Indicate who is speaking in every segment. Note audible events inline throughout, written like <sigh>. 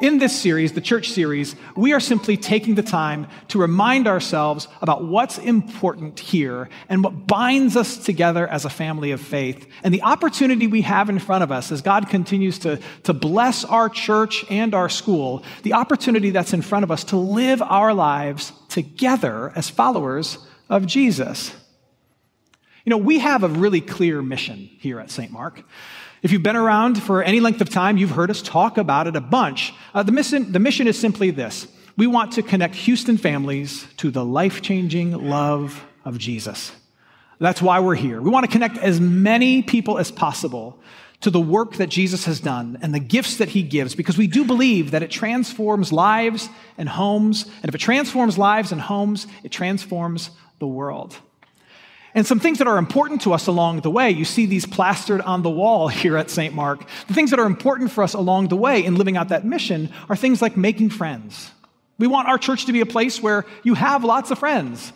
Speaker 1: In this series, the church series, we are simply taking the time to remind ourselves about what's important here and what binds us together as a family of faith and the opportunity we have in front of us as God continues to, to bless our church and our school, the opportunity that's in front of us to live our lives together as followers of Jesus. You know, we have a really clear mission here at St. Mark. If you've been around for any length of time, you've heard us talk about it a bunch. Uh, the, mission, the mission is simply this we want to connect Houston families to the life changing love of Jesus. That's why we're here. We want to connect as many people as possible to the work that Jesus has done and the gifts that he gives because we do believe that it transforms lives and homes. And if it transforms lives and homes, it transforms the world. And some things that are important to us along the way, you see these plastered on the wall <laughs> here at St. Mark. The things that are important for us along the way in living out that mission are things like making friends. We want our church to be a place where you have lots of friends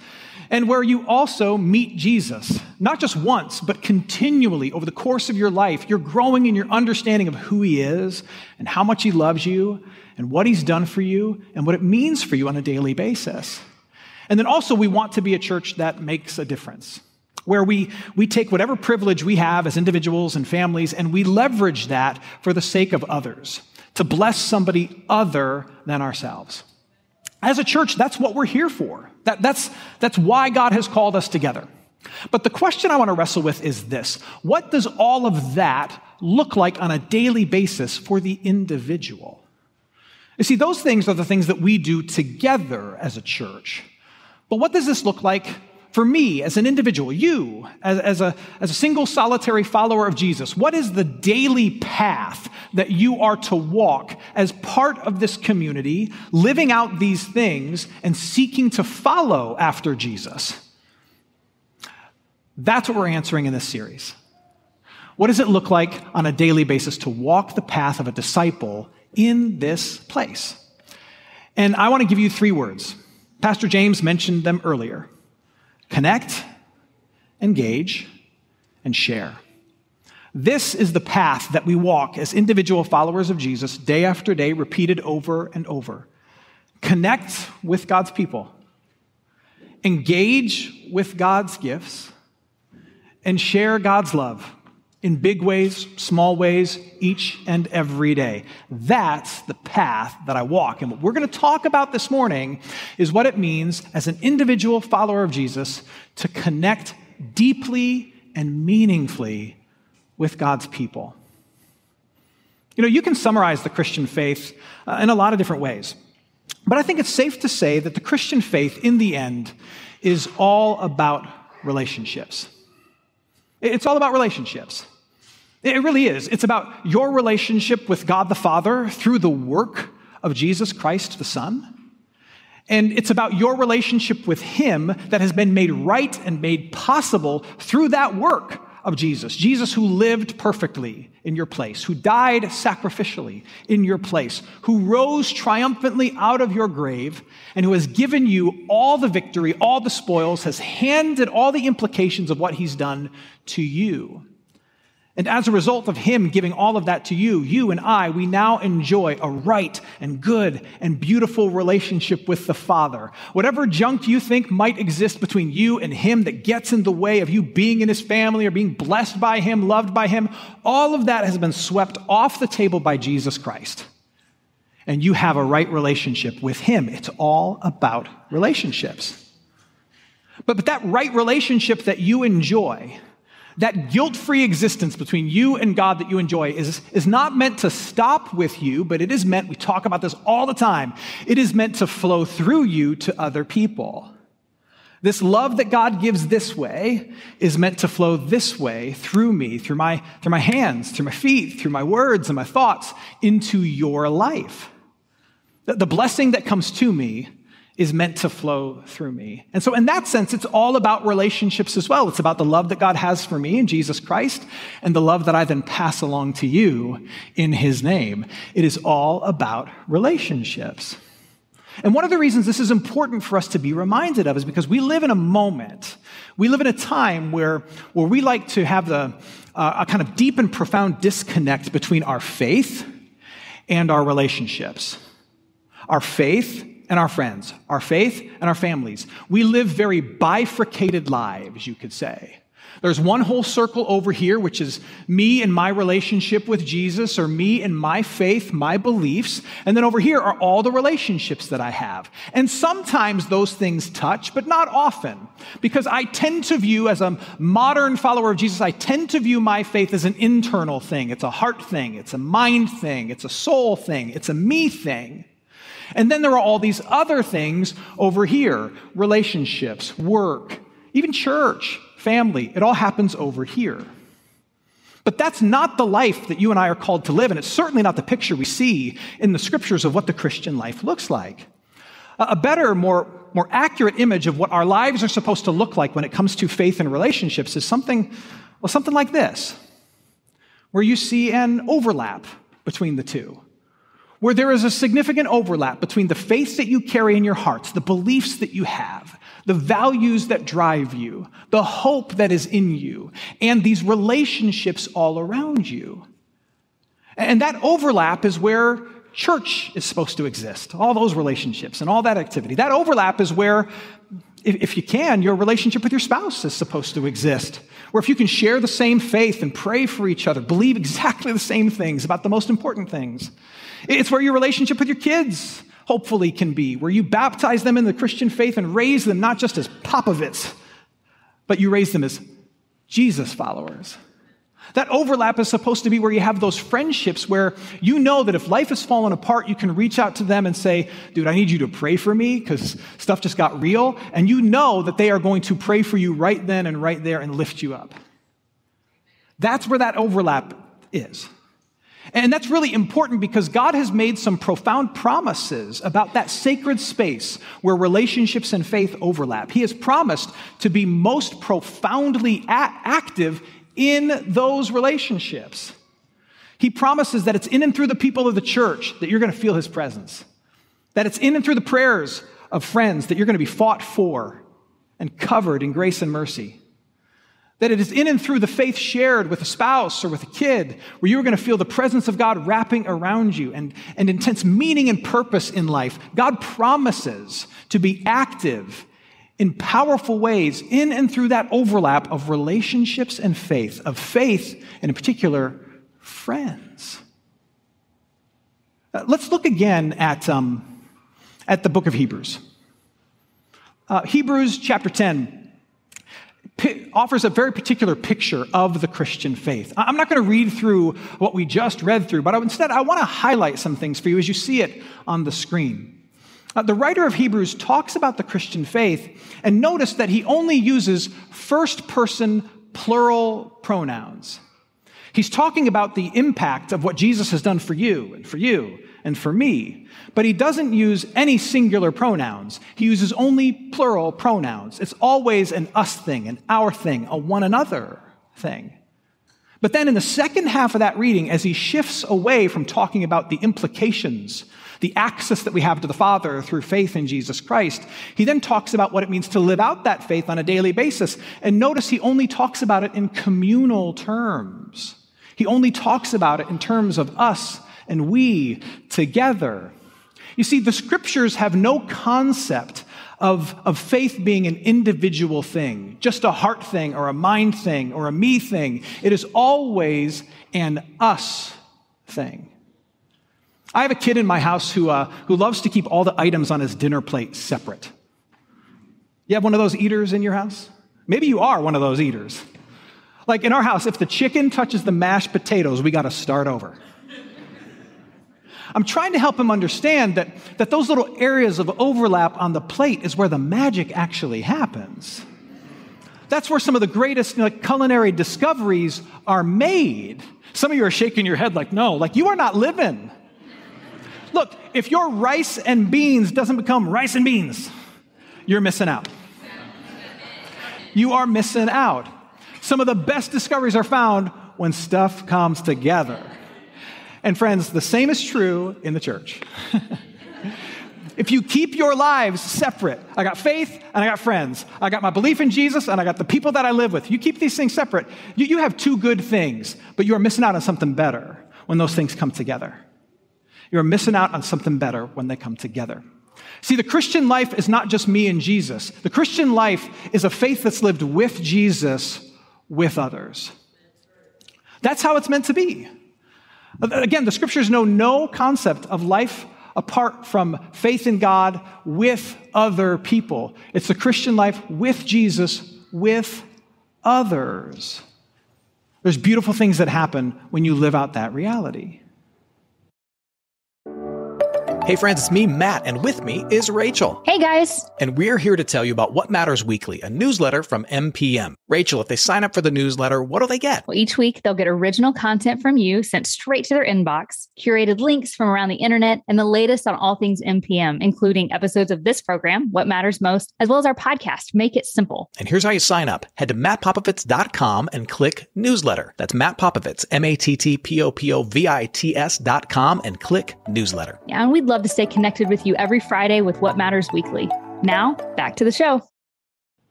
Speaker 1: and where you also meet Jesus, not just once, but continually over the course of your life. You're growing in your understanding of who He is and how much He loves you and what He's done for you and what it means for you on a daily basis. And then also, we want to be a church that makes a difference where we, we take whatever privilege we have as individuals and families and we leverage that for the sake of others, to bless somebody other than ourselves. As a church, that's what we're here for. That, that's, that's why God has called us together. But the question I want to wrestle with is this What does all of that look like on a daily basis for the individual? You see, those things are the things that we do together as a church. But what does this look like for me as an individual, you as, as, a, as a single solitary follower of Jesus, what is the daily path that you are to walk as part of this community, living out these things and seeking to follow after Jesus? That's what we're answering in this series. What does it look like on a daily basis to walk the path of a disciple in this place? And I want to give you three words. Pastor James mentioned them earlier connect, engage, and share. This is the path that we walk as individual followers of Jesus day after day, repeated over and over. Connect with God's people, engage with God's gifts, and share God's love in big ways, small ways, each and every day. That's the path that I walk. And what we're going to talk about this morning is what it means as an individual follower of Jesus to connect deeply and meaningfully with God's people. You know, you can summarize the Christian faith uh, in a lot of different ways. But I think it's safe to say that the Christian faith, in the end, is all about relationships. It's all about relationships. It really is. It's about your relationship with God the Father through the work of Jesus Christ the Son. And it's about your relationship with Him that has been made right and made possible through that work of Jesus. Jesus who lived perfectly in your place, who died sacrificially in your place, who rose triumphantly out of your grave, and who has given you all the victory, all the spoils, has handed all the implications of what He's done to you. And as a result of him giving all of that to you, you and I, we now enjoy a right and good and beautiful relationship with the Father. Whatever junk you think might exist between you and him that gets in the way of you being in his family or being blessed by him, loved by him, all of that has been swept off the table by Jesus Christ. And you have a right relationship with him. It's all about relationships. But, but that right relationship that you enjoy, that guilt free existence between you and God that you enjoy is, is not meant to stop with you, but it is meant, we talk about this all the time, it is meant to flow through you to other people. This love that God gives this way is meant to flow this way through me, through my, through my hands, through my feet, through my words and my thoughts into your life. The, the blessing that comes to me is meant to flow through me. And so, in that sense, it's all about relationships as well. It's about the love that God has for me in Jesus Christ and the love that I then pass along to you in His name. It is all about relationships. And one of the reasons this is important for us to be reminded of is because we live in a moment, we live in a time where, where we like to have the, uh, a kind of deep and profound disconnect between our faith and our relationships. Our faith and our friends, our faith and our families. We live very bifurcated lives, you could say. There's one whole circle over here, which is me and my relationship with Jesus, or me and my faith, my beliefs. And then over here are all the relationships that I have. And sometimes those things touch, but not often. Because I tend to view, as a modern follower of Jesus, I tend to view my faith as an internal thing. It's a heart thing, it's a mind thing, it's a soul thing, it's a me thing. And then there are all these other things over here relationships, work, even church, family. It all happens over here. But that's not the life that you and I are called to live, and it's certainly not the picture we see in the scriptures of what the Christian life looks like. A better, more, more accurate image of what our lives are supposed to look like when it comes to faith and relationships is something, well, something like this, where you see an overlap between the two where there is a significant overlap between the faith that you carry in your hearts, the beliefs that you have, the values that drive you, the hope that is in you, and these relationships all around you. And that overlap is where church is supposed to exist, all those relationships and all that activity. That overlap is where, if you can, your relationship with your spouse is supposed to exist. Where if you can share the same faith and pray for each other, believe exactly the same things about the most important things. It's where your relationship with your kids hopefully can be, where you baptize them in the Christian faith and raise them not just as Popovits, but you raise them as Jesus followers. That overlap is supposed to be where you have those friendships where you know that if life has fallen apart, you can reach out to them and say, Dude, I need you to pray for me because stuff just got real. And you know that they are going to pray for you right then and right there and lift you up. That's where that overlap is. And that's really important because God has made some profound promises about that sacred space where relationships and faith overlap. He has promised to be most profoundly active in those relationships. He promises that it's in and through the people of the church that you're going to feel his presence, that it's in and through the prayers of friends that you're going to be fought for and covered in grace and mercy. That it is in and through the faith shared with a spouse or with a kid where you're going to feel the presence of God wrapping around you and, and intense meaning and purpose in life. God promises to be active in powerful ways in and through that overlap of relationships and faith, of faith, and in particular, friends. Uh, let's look again at, um, at the book of Hebrews. Uh, Hebrews chapter 10 offers a very particular picture of the Christian faith. I'm not going to read through what we just read through, but instead I want to highlight some things for you as you see it on the screen. Uh, the writer of Hebrews talks about the Christian faith, and notice that he only uses first person plural pronouns. He's talking about the impact of what Jesus has done for you and for you and for me. But he doesn't use any singular pronouns. He uses only plural pronouns. It's always an us thing, an our thing, a one another thing. But then in the second half of that reading, as he shifts away from talking about the implications, the access that we have to the Father through faith in Jesus Christ, he then talks about what it means to live out that faith on a daily basis. And notice he only talks about it in communal terms. He only talks about it in terms of us and we together. You see, the scriptures have no concept of, of faith being an individual thing, just a heart thing or a mind thing or a me thing. It is always an us thing. I have a kid in my house who, uh, who loves to keep all the items on his dinner plate separate. You have one of those eaters in your house? Maybe you are one of those eaters. Like in our house, if the chicken touches the mashed potatoes, we got to start over. I'm trying to help him understand that, that those little areas of overlap on the plate is where the magic actually happens. That's where some of the greatest culinary discoveries are made. Some of you are shaking your head like, no, like you are not living. Look, if your rice and beans doesn't become rice and beans, you're missing out. You are missing out. Some of the best discoveries are found when stuff comes together. And friends, the same is true in the church. if you keep your lives separate, I got faith and I got friends. I got my belief in Jesus and I got the people that I live with. You keep these things separate, you, you have two good things, but you are missing out on something better when those things come together. You're missing out on something better when they come together. See, the Christian life is not just me and Jesus. The Christian life is a faith that's lived with Jesus, with others. That's how it's meant to be. Again, the scriptures know no concept of life apart from faith in God with other people. It's the Christian life with Jesus, with others. There's beautiful things that happen when you live out that reality.
Speaker 2: Hey, friends, it's me, Matt, and with me is Rachel.
Speaker 3: Hey, guys.
Speaker 2: And we're here to tell you about What Matters Weekly, a newsletter from MPM. Rachel, if they sign up for the newsletter, what do they get?
Speaker 3: Well, each week they'll get original content from you sent straight to their inbox, curated links from around the internet, and the latest on all things MPM, including episodes of this program, What Matters Most, as well as our podcast, Make It Simple.
Speaker 2: And here's how you sign up head to mattpopovits.com and click newsletter. That's Matt Popovits, M A T T P O P O V I T S.com, and click newsletter.
Speaker 3: Yeah, and we'd love to stay connected with you every Friday with What Matters Weekly. Now, back to the show.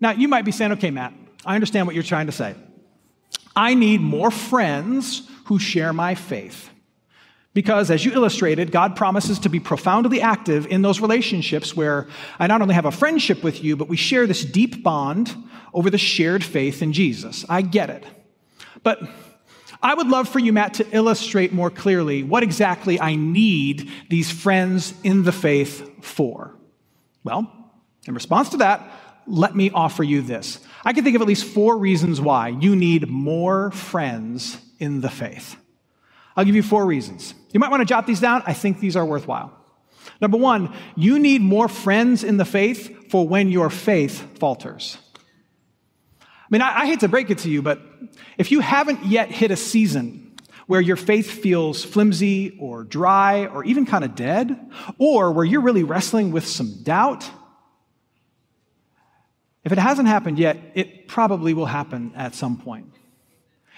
Speaker 1: Now, you might be saying, okay, Matt, I understand what you're trying to say. I need more friends who share my faith. Because, as you illustrated, God promises to be profoundly active in those relationships where I not only have a friendship with you, but we share this deep bond over the shared faith in Jesus. I get it. But I would love for you, Matt, to illustrate more clearly what exactly I need these friends in the faith for. Well, in response to that, let me offer you this. I can think of at least four reasons why you need more friends in the faith. I'll give you four reasons. You might want to jot these down. I think these are worthwhile. Number one, you need more friends in the faith for when your faith falters. I mean, I, I hate to break it to you, but if you haven't yet hit a season where your faith feels flimsy or dry or even kind of dead, or where you're really wrestling with some doubt, if it hasn't happened yet, it probably will happen at some point.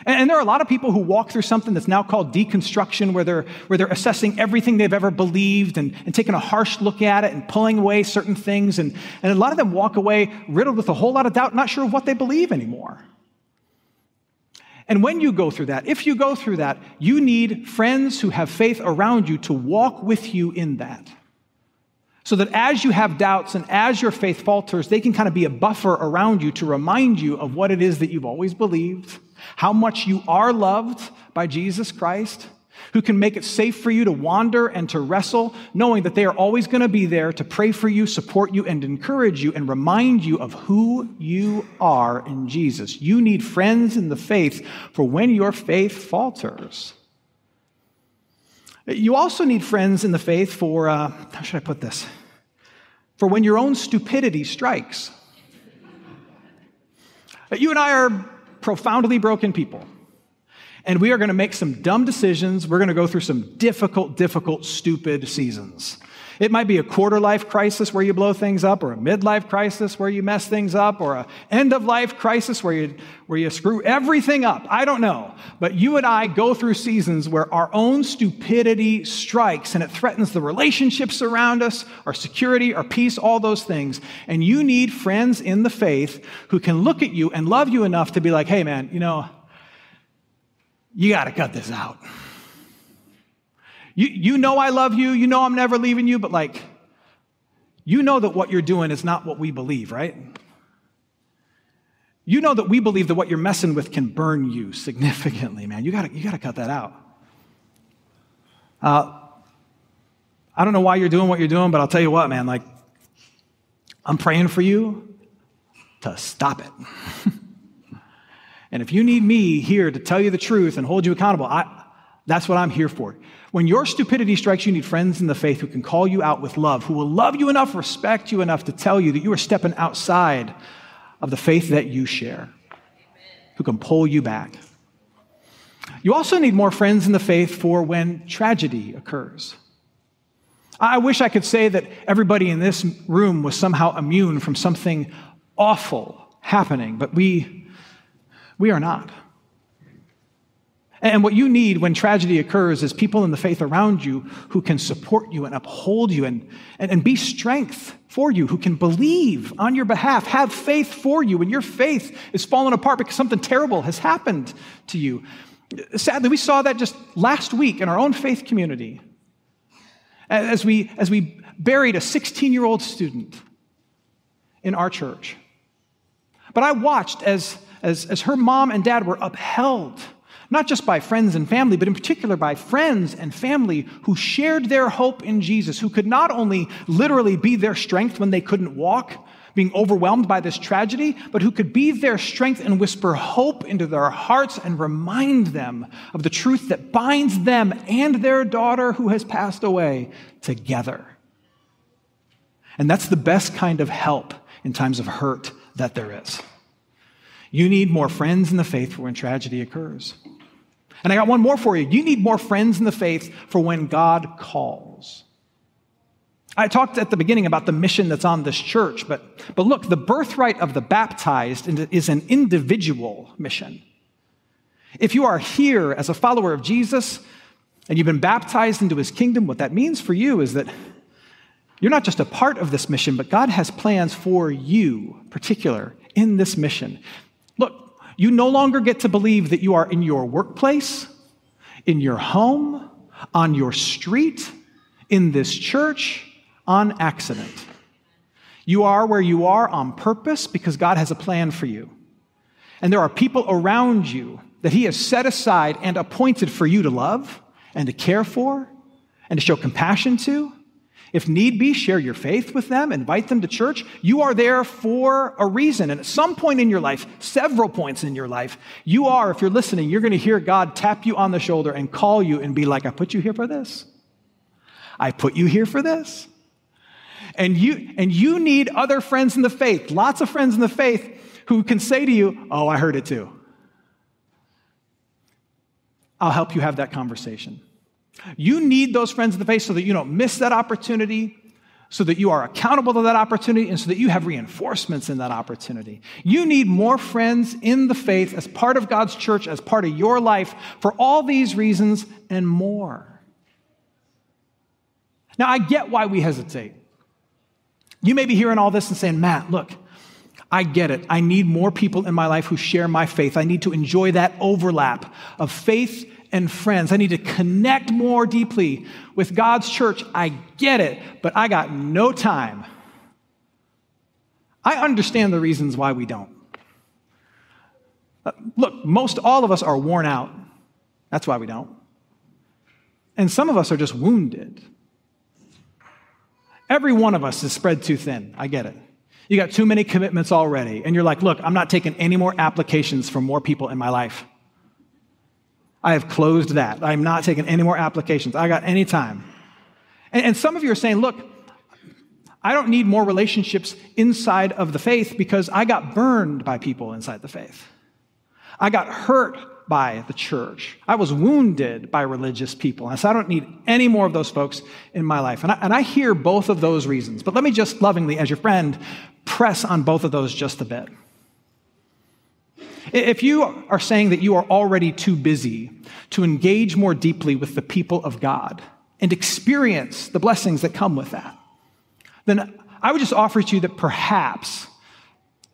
Speaker 1: And, and, there are a lot of people who walk through something that's now called deconstruction, where they're, where they're assessing everything they've ever believed and, and taking a harsh look at it and pulling away certain things. And, and a lot of them walk away riddled with a whole lot of doubt, not sure of what they believe anymore. And when you go through that, if you go through that, you need friends who have faith around you to walk with you in that. So that as you have doubts and as your faith falters, they can kind of be a buffer around you to remind you of what it is that you've always believed, how much you are loved by Jesus Christ, who can make it safe for you to wander and to wrestle, knowing that they are always going to be there to pray for you, support you, and encourage you and remind you of who you are in Jesus. You need friends in the faith for when your faith falters. You also need friends in the faith for, uh, how should I put this? For when your own stupidity strikes. You and I are profoundly broken people. And we are going to make some dumb decisions. We're going to go through some difficult, difficult, stupid seasons. It might be a quarter life crisis where you blow things up, or a midlife crisis where you mess things up, or a end of life crisis where you, where you screw everything up. I don't know. But you and I go through seasons where our own stupidity strikes and it threatens the relationships around us, our security, our peace, all those things. And you need friends in the faith who can look at you and love you enough to be like, hey, man, you know, you got to cut this out. You, you know I love you. You know I'm never leaving you, but like, you know that what you're doing is not what we believe, right? You know that we believe that what you're messing with can burn you significantly, man. You gotta, you gotta cut that out. Uh, I don't know why you're doing what you're doing, but I'll tell you what, man, like, I'm praying for you to stop it. <laughs> And if you need me here to tell you the truth and hold you accountable, I, that's what I'm here for. When your stupidity strikes, you need friends in the faith who can call you out with love, who will love you enough, respect you enough to tell you that you are stepping outside of the faith that you share, who can pull you back. You also need more friends in the faith for when tragedy occurs. I wish I could say that everybody in this room was somehow immune from something awful happening, but we, we are not. And what you need when tragedy occurs is people in the faith around you who can support you and uphold you and, and, and, be strength for you, who can believe on your behalf, have faith for you when your faith is falling apart because something terrible has happened to you. Sadly, we saw that just last week in our own faith community as we, as we buried a 16 year old student in our church. But I watched as, as, as her mom and dad were upheld not just by friends and family, but in particular by friends and family who shared their hope in Jesus, who could not only literally be their strength when they couldn't walk, being overwhelmed by this tragedy, but who could be their strength and whisper hope into their hearts and remind them of the truth that binds them and their daughter who has passed away together. And that's the best kind of help in times of hurt that there is. You need more friends in the faith when tragedy occurs. And I got one more for you. You need more friends in the faith for when God calls. I talked at the beginning about the mission that's on this church, but, but look, the birthright of the baptized is an individual mission. If you are here as a follower of Jesus and you've been baptized into his kingdom, what that means for you is that you're not just a part of this mission, but God has plans for you, particular, in this mission. You no longer get to believe that you are in your workplace, in your home, on your street, in this church, on accident. You are where you are on purpose because God has a plan for you. And there are people around you that He has set aside and appointed for you to love and to care for and to show compassion to if need be, share your faith with them, invite them to church. You are there for a reason. And at some point in your life, several points in your life, you are, if you're listening, you're going to hear God tap you on the shoulder and call you and be like, I put you here for this. I put you here for this. And you, and you need other friends in the faith, lots of friends in the faith who can say to you, Oh, I heard it too. I'll help you have that conversation. You need those friends in the faith so that you don't miss that opportunity, so that you are accountable to that opportunity, and so that you have reinforcements in that opportunity. You need more friends in the faith as part of God's church, as part of your life, for all these reasons and more. Now, I get why we hesitate. You may be hearing all this and saying, Matt, look, I get it. I need more people in my life who share my faith. I need to enjoy that overlap of faith and friends. I need to connect more deeply with God's church. I get it, but I got no time. I understand the reasons why we don't. Uh, look, most all of us are worn out. That's why we don't. And some of us are just wounded. Every one of us is spread too thin. I get it. You got too many commitments already, and you're like, look, I'm not taking any more applications from more people in my life. I have closed that. I'm not taking any more applications. I got any time. And, and some of you are saying, look, I don't need more relationships inside of the faith because I got burned by people inside the faith. I got hurt by the church. I was wounded by religious people. And so I don't need any more of those folks in my life. And I, and I hear both of those reasons. But let me just lovingly, as your friend, press on both of those just a bit. If you are saying that you are already too busy to engage more deeply with the people of God and experience the blessings that come with that, then I would just offer to you that perhaps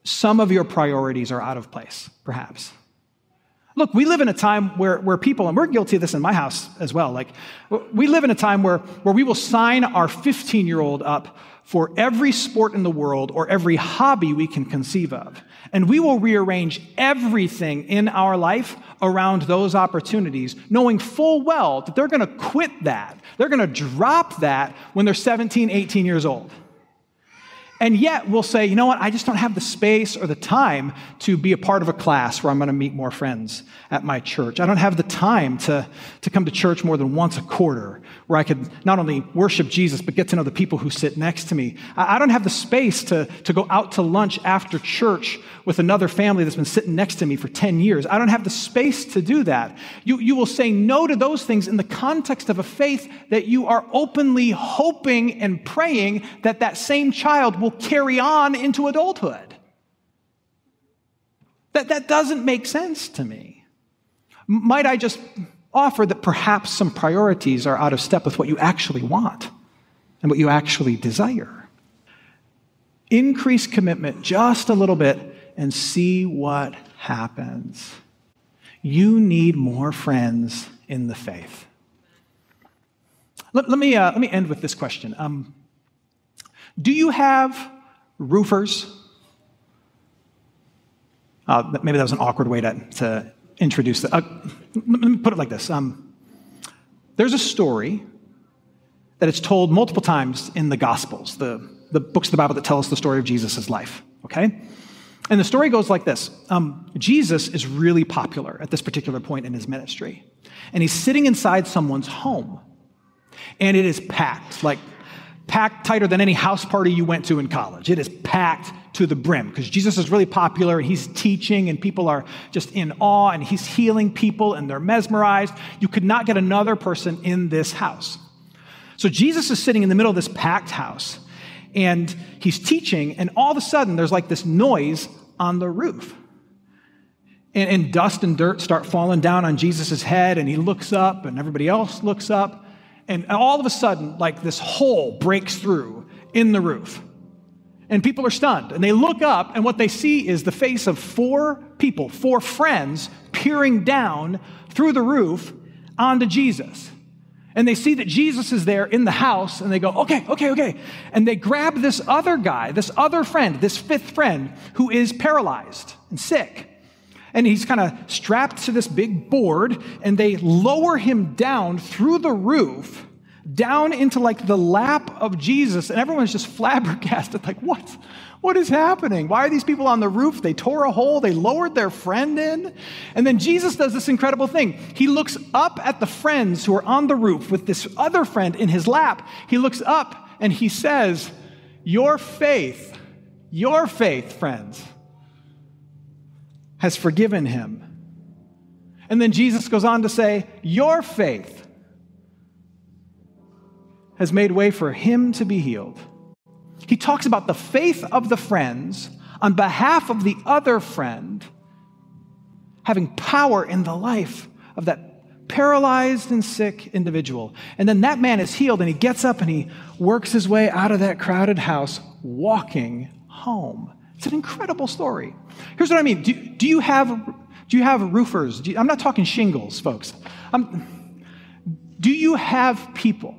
Speaker 1: some of your priorities are out of place, perhaps. Look, we live in a time where, where people, and we're guilty of this in my house as well, like, we live in a time where, where we will sign our 15 year old up for every sport in the world or every hobby we can conceive of. And we will rearrange everything in our life around those opportunities, knowing full well that they're going to quit that. They're going to drop that when they're 17, 18 years old. And yet we'll say, you know what, I just don't have the space or the time to be a part of a class where I'm going to meet more friends at my church. I don't have the time to, to come to church more than once a quarter where I could not only worship Jesus, but get to know the people who sit next to me. I, I don't have the space to, to go out to lunch after church with another family that's been sitting next to me for 10 years. I don't have the space to do that. You, you will say no to those things in the context of a faith that you are openly hoping and praying that that same child will carry on into adulthood. That, that doesn't make sense to me. Might I just offer that perhaps some priorities are out of step with what you actually want and what you actually desire? Increase commitment just a little bit and see what happens. You need more friends in the faith. Let, let me, uh, let me end with this question um, Do you have roofers? Uh, maybe that was an awkward way to, to introduce that. Uh, let me put it like this um, There's a story that it's told multiple times in the Gospels, the, the books of the Bible that tell us the story of Jesus' life, okay? And the story goes like this um, Jesus is really popular at this particular point in his ministry. And he's sitting inside someone's home. And it is packed, like packed tighter than any house party you went to in college. It is packed to the brim because Jesus is really popular and he's teaching and people are just in awe and he's healing people and they're mesmerized. You could not get another person in this house. So Jesus is sitting in the middle of this packed house and he's teaching, and all of a sudden there's like this noise on the roof. And, and dust and dirt start falling down on Jesus' head, and he looks up, and everybody else looks up. And all of a sudden, like this hole breaks through in the roof. And people are stunned. And they look up, and what they see is the face of four people, four friends, peering down through the roof onto Jesus. And they see that Jesus is there in the house, and they go, okay, okay, okay. And they grab this other guy, this other friend, this fifth friend, who is paralyzed and sick. And he's kind of strapped to this big board, and they lower him down through the roof, down into like the lap of Jesus. And everyone's just <laughs> flabbergasted, like, what? What is happening? Why are these people on the roof? They tore a hole, they lowered their friend in. And then Jesus does this incredible thing. He looks up at the friends who are on the roof with this other friend in his lap. He looks up and he says, Your faith, your faith, friends, has forgiven him. And then Jesus goes on to say, Your faith has made way for him to be healed. He talks about the faith of the friends on behalf of the other friend having power in the life of that paralyzed and sick individual. And then that man is healed and he gets up and he works his way out of that crowded house walking home. It's an incredible story. Here's what I mean. Do, do you have do you have roofers? You, I'm not talking shingles, folks. I'm, do you have people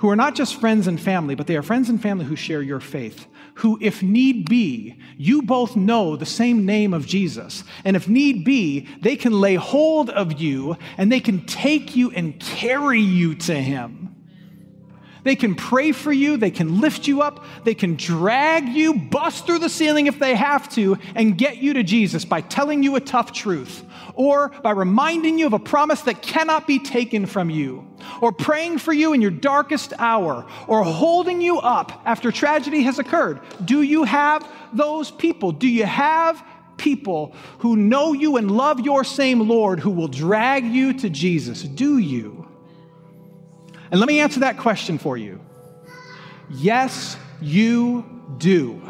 Speaker 1: who are not just friends and family, but they are friends and family who share your faith, who, if need be, you both know the same name of Jesus. And if need be, they can lay hold of you and they can take you and carry you to Him. They can pray for you, they can lift you up, they can drag you, bust through the ceiling if they have to, and get you to Jesus by telling you a tough truth, or by reminding you of a promise that cannot be taken from you, or praying for you in your darkest hour, or holding you up after tragedy has occurred. Do you have those people? Do you have people who know you and love your same Lord who will drag you to Jesus? Do you? And let me answer that question for you. Yes, you do.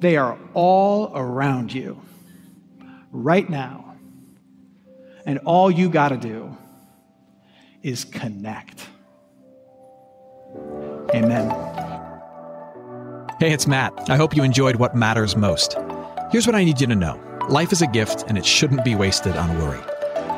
Speaker 1: They are all around you right now. And all you got to do is connect. Amen.
Speaker 2: Hey, it's Matt. I hope you enjoyed what matters most. Here's what I need you to know life is a gift, and it shouldn't be wasted on worry.